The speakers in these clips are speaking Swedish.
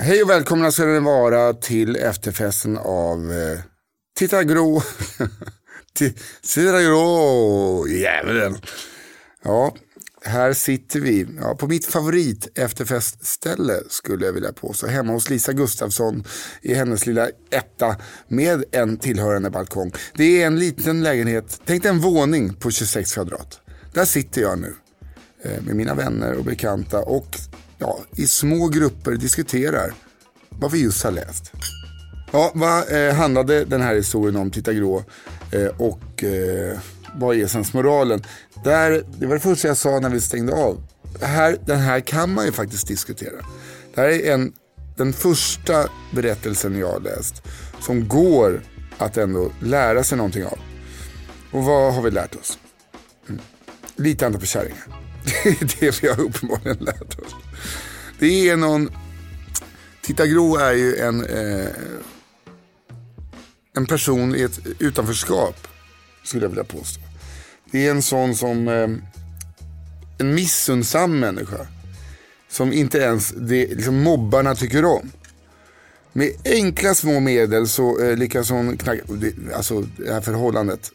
Hej och välkomna ska ni vara till efterfesten av eh, Titta Grå. Titta Grå, jäveln. Ja, här sitter vi ja, på mitt favorit efterfestställe skulle jag vilja påstå. Hemma hos Lisa Gustafsson i hennes lilla etta med en tillhörande balkong. Det är en liten lägenhet, tänk dig en våning på 26 kvadrat. Där sitter jag nu eh, med mina vänner och bekanta och ja, i små grupper diskuterar vad vi just har läst. Ja, vad eh, handlade den här historien om, Titta Grå? Eh, och eh, vad är sensmoralen? Där, det var det första jag sa när vi stängde av. Här, den här kan man ju faktiskt diskutera. Det här är en, den första berättelsen jag har läst som går att ändå lära sig någonting av. Och vad har vi lärt oss? Mm. Lita inte på kärringar. Det är det vi har uppenbarligen lärt oss. Det är någon... Titta Gro är ju en, eh, en person i ett utanförskap, skulle jag vilja påstå. Det är en sån som... Eh, en missunnsam människa. Som inte ens det, liksom mobbarna tycker om. Med enkla små medel så eh, lyckas hon knacka... Det, alltså det här förhållandet.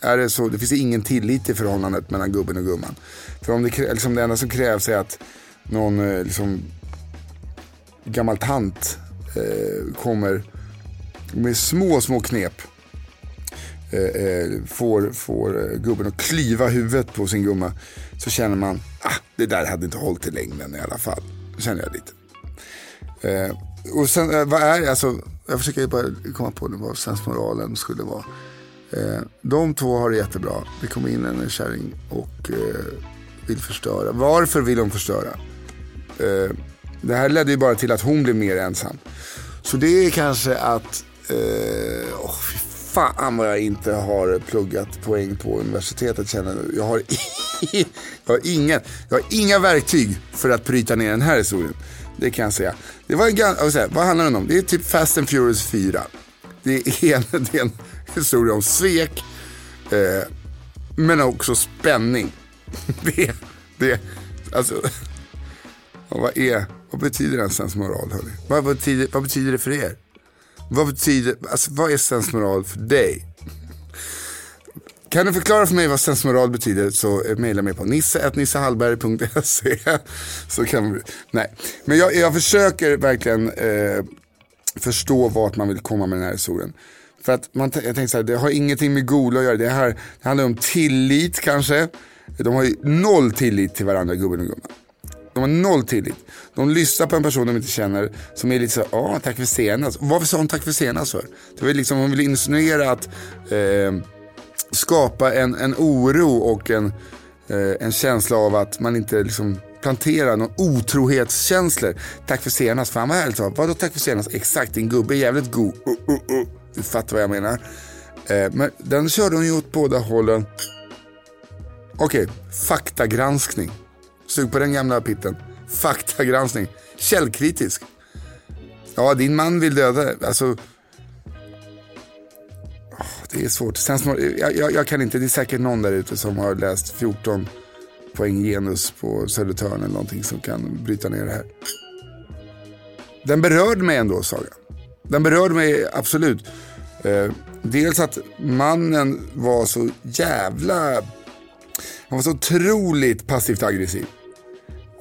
Är det, så, det finns ingen tillit i förhållandet mellan gubben och gumman. För om det, liksom det enda som krävs är att någon eh, liksom, gammal tant eh, kommer med små, små knep. Eh, eh får, får eh, gubben att klyva huvudet på sin gumma. Så känner man, ah, det där hade inte hållit i längden i alla fall. Känner jag lite. Eh, och sen, eh, vad är, alltså, jag försöker bara komma på nu vad sensmoralen skulle vara. Eh, de två har det jättebra. Det kommer in en kärring och vill förstöra. Varför vill hon förstöra? Eh, det här ledde ju bara till att hon blev mer ensam. Så det är kanske att, eh, oh, fy fan vad jag inte har pluggat poäng på universitetet känner jag. Jag har, jag, har inga, jag har inga verktyg för att bryta ner den här historien. Det kan jag säga. Det var en, säga, vad handlar den om? Det är typ Fast and Furious 4. Det är en, det är en historia om svek, eh, men också spänning. Det, det, alltså, vad, är, vad betyder en sensmoral? Hörni? Vad, betyder, vad betyder det för er? Vad betyder, alltså, vad är sensmoral för dig? Kan du förklara för mig vad sensmoral betyder så mejla mig på nisse.nissehallberg.se. Så kan vi, nej. Men jag, jag försöker verkligen eh, förstå vart man vill komma med den här historien. För att man, jag tänkte så här, det har ingenting med Gola att göra. Det, här, det handlar om tillit kanske. De har ju noll tillit till varandra, gubben och gumman. De har noll tillit. De lyssnar på en person de inte känner som är lite så här, ja tack för senast. Alltså, Varför sa hon tack för senast alltså? för? Det var liksom, hon vill insinuera att eh, skapa en, en oro och en, eh, en känsla av att man inte liksom plantera någon otrohetskänslor. Tack för senast, alltså, fan vad härligt Vadå tack för senast? Exakt, din gubbe är jävligt god. Uh, uh, uh. Du fattar vad jag menar. Eh, men den körde hon ju åt båda hållen. Okej, okay. faktagranskning. Sug på den gamla pitten. Faktagranskning. Källkritisk. Ja, din man vill döda Alltså, det är svårt. Sen, jag, jag, jag, kan inte, det är säkert någon där ute som har läst 14 poäng genus på Södertörn eller någonting som kan bryta ner det här. Den berörde mig ändå, Saga. Den berörde mig absolut. Eh, dels att mannen var så jävla... Han var så otroligt passivt aggressiv.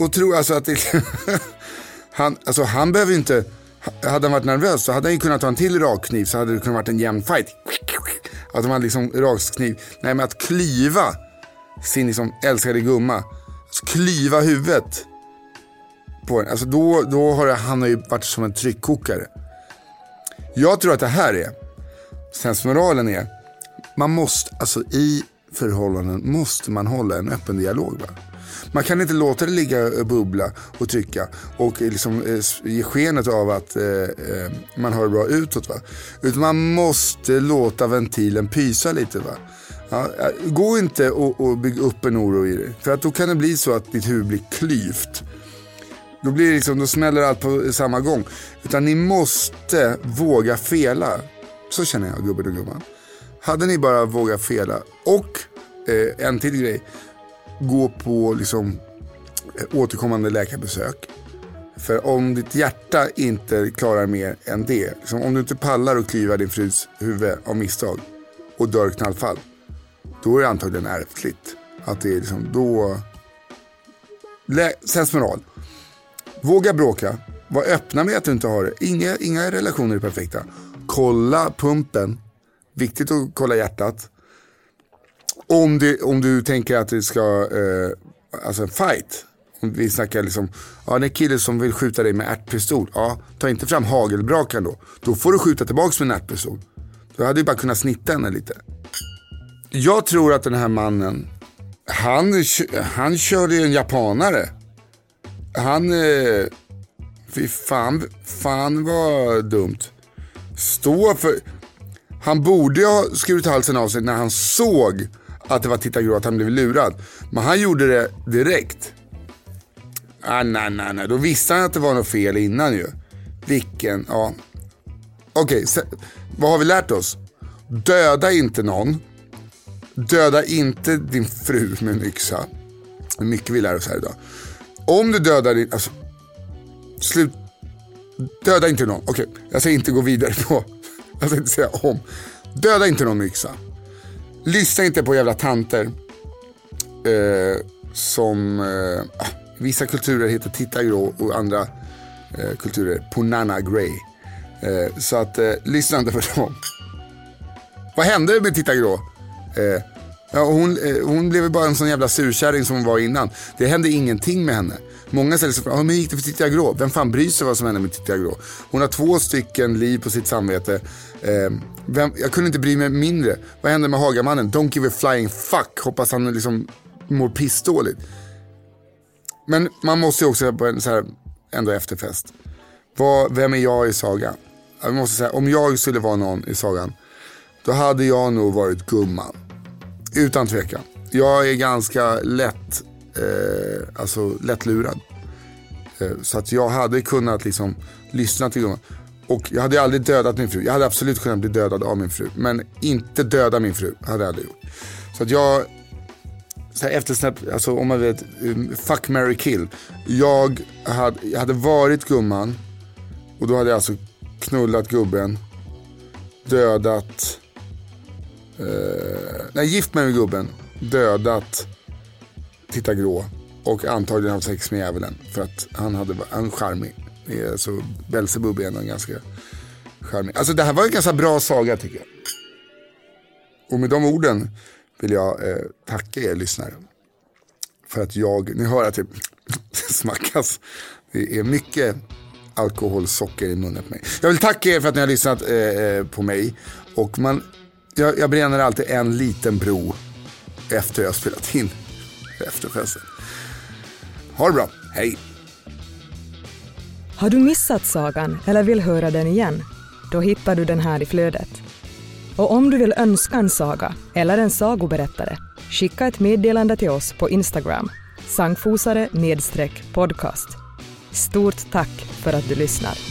Och tror alltså att det, han, alltså han behöver inte... Hade han varit nervös så hade han ju kunnat ta en till rakkniv så hade det kunnat varit en jämn fight. Att man liksom rakkniv. Nej men att klyva sin liksom älskade gumma. Alltså klyva huvudet på den. Alltså då, då har det, han har ju varit som en tryckkokare. Jag tror att det här är, sensmoralen är, man måste, alltså i förhållanden måste man hålla en öppen dialog. Va? Man kan inte låta det ligga och bubbla och trycka och liksom eh, ge skenet av att eh, eh, man har det bra utåt. Va? Utan man måste låta ventilen pysa lite. Va? Ja, gå inte och, och bygg upp en oro i dig. För att då kan det bli så att ditt huvud blir klyvt. Då, blir det liksom, då smäller allt på samma gång. Utan ni måste våga fela. Så känner jag gubben och gumman. Hade ni bara vågat fela och eh, en till grej. Gå på liksom eh, återkommande läkarbesök. För om ditt hjärta inte klarar mer än det. Liksom, om du inte pallar att klyva din frus huvud av misstag och dör knallfall då är det antagligen ärftligt. Att det är liksom då... Sensmoral. Våga bråka. Var öppna med att du inte har det. Inga, inga relationer är perfekta. Kolla pumpen. Viktigt att kolla hjärtat. Om, det, om du tänker att det ska, eh, alltså en fight. Om vi snackar liksom, ja det är en kille som vill skjuta dig med ärtpistol. Ja, ta inte fram hagelbrakan då. Då får du skjuta tillbaka med en ärtpistol. Då hade du bara kunnat snitta henne lite. Jag tror att den här mannen, han, han körde en japanare. Han, eh, fy fan, fan vad dumt. Stå för, han borde ha skurit halsen av sig när han såg att det var Titta Grå, att han blev lurad. Men han gjorde det direkt. Ah, nej, nej, nej, då visste han att det var något fel innan ju. Vilken, ja. Okej, okay, vad har vi lärt oss? Döda inte någon. Döda inte din fru med en yxa. Det är mycket vi lär oss här idag. Om du dödar din... Alltså, slut. Döda inte någon. Okej, okay, jag ska inte gå vidare på... Jag ska inte säga om. Döda inte någon med yxa. Lyssna inte på jävla tanter. Eh, som... Eh, ah, vissa kulturer heter titta grå och andra eh, kulturer punana grey. Eh, så att eh, lyssna inte på dem. Vad hände med titta grå? Eh, ja, hon, eh, hon blev bara en sån jävla surkärring som hon var innan. Det hände ingenting med henne. Många ställer sig frågan, hur gick det för Titti Agro. Vem fan bryr sig vad som hände med Titti Agro? Hon har två stycken liv på sitt samvete. Eh, vem, jag kunde inte bry mig mindre. Vad hände med Hagamannen? Don't give a flying fuck. Hoppas han liksom mår pissdåligt. Men man måste ju också på en så här, ändå efterfest. Vad, vem är jag i sagan? Jag måste säga, om jag skulle vara någon i sagan då hade jag nog varit gumman. Utan tvekan. Jag är ganska lätt, eh, alltså lättlurad. Eh, så att jag hade kunnat liksom lyssna till gumman. Och jag hade aldrig dödat min fru. Jag hade absolut kunnat bli dödad av min fru. Men inte döda min fru hade jag aldrig gjort. Så att jag, så här eftersnabbt, alltså om man vet, eh, fuck, marry, kill. Jag hade, jag hade varit gumman och då hade jag alltså knullat gubben, dödat eh, nej, gift mig med gubben, dödat Titta Grå och antagligen haft sex med djävulen för att han hade en charmig. Så Belsebub är ändå ganska charmig. Alltså det här var en ganska bra saga tycker jag. Och med de orden vill jag eh, tacka er lyssnare. För att jag, ni hör att det smackas. Det är mycket alkohol, socker i munnen på mig. Jag vill tacka er för att ni har lyssnat eh, eh, på mig. Och man, jag, jag bränner alltid en liten bro efter jag har spelat in efterfesten. Ha det bra, hej! Har du missat sagan eller vill höra den igen? Då hittar du den här i flödet. Och om du vill önska en saga eller en sagoberättare, skicka ett meddelande till oss på Instagram, sangfosare podcast. Stort tack för att du lyssnar.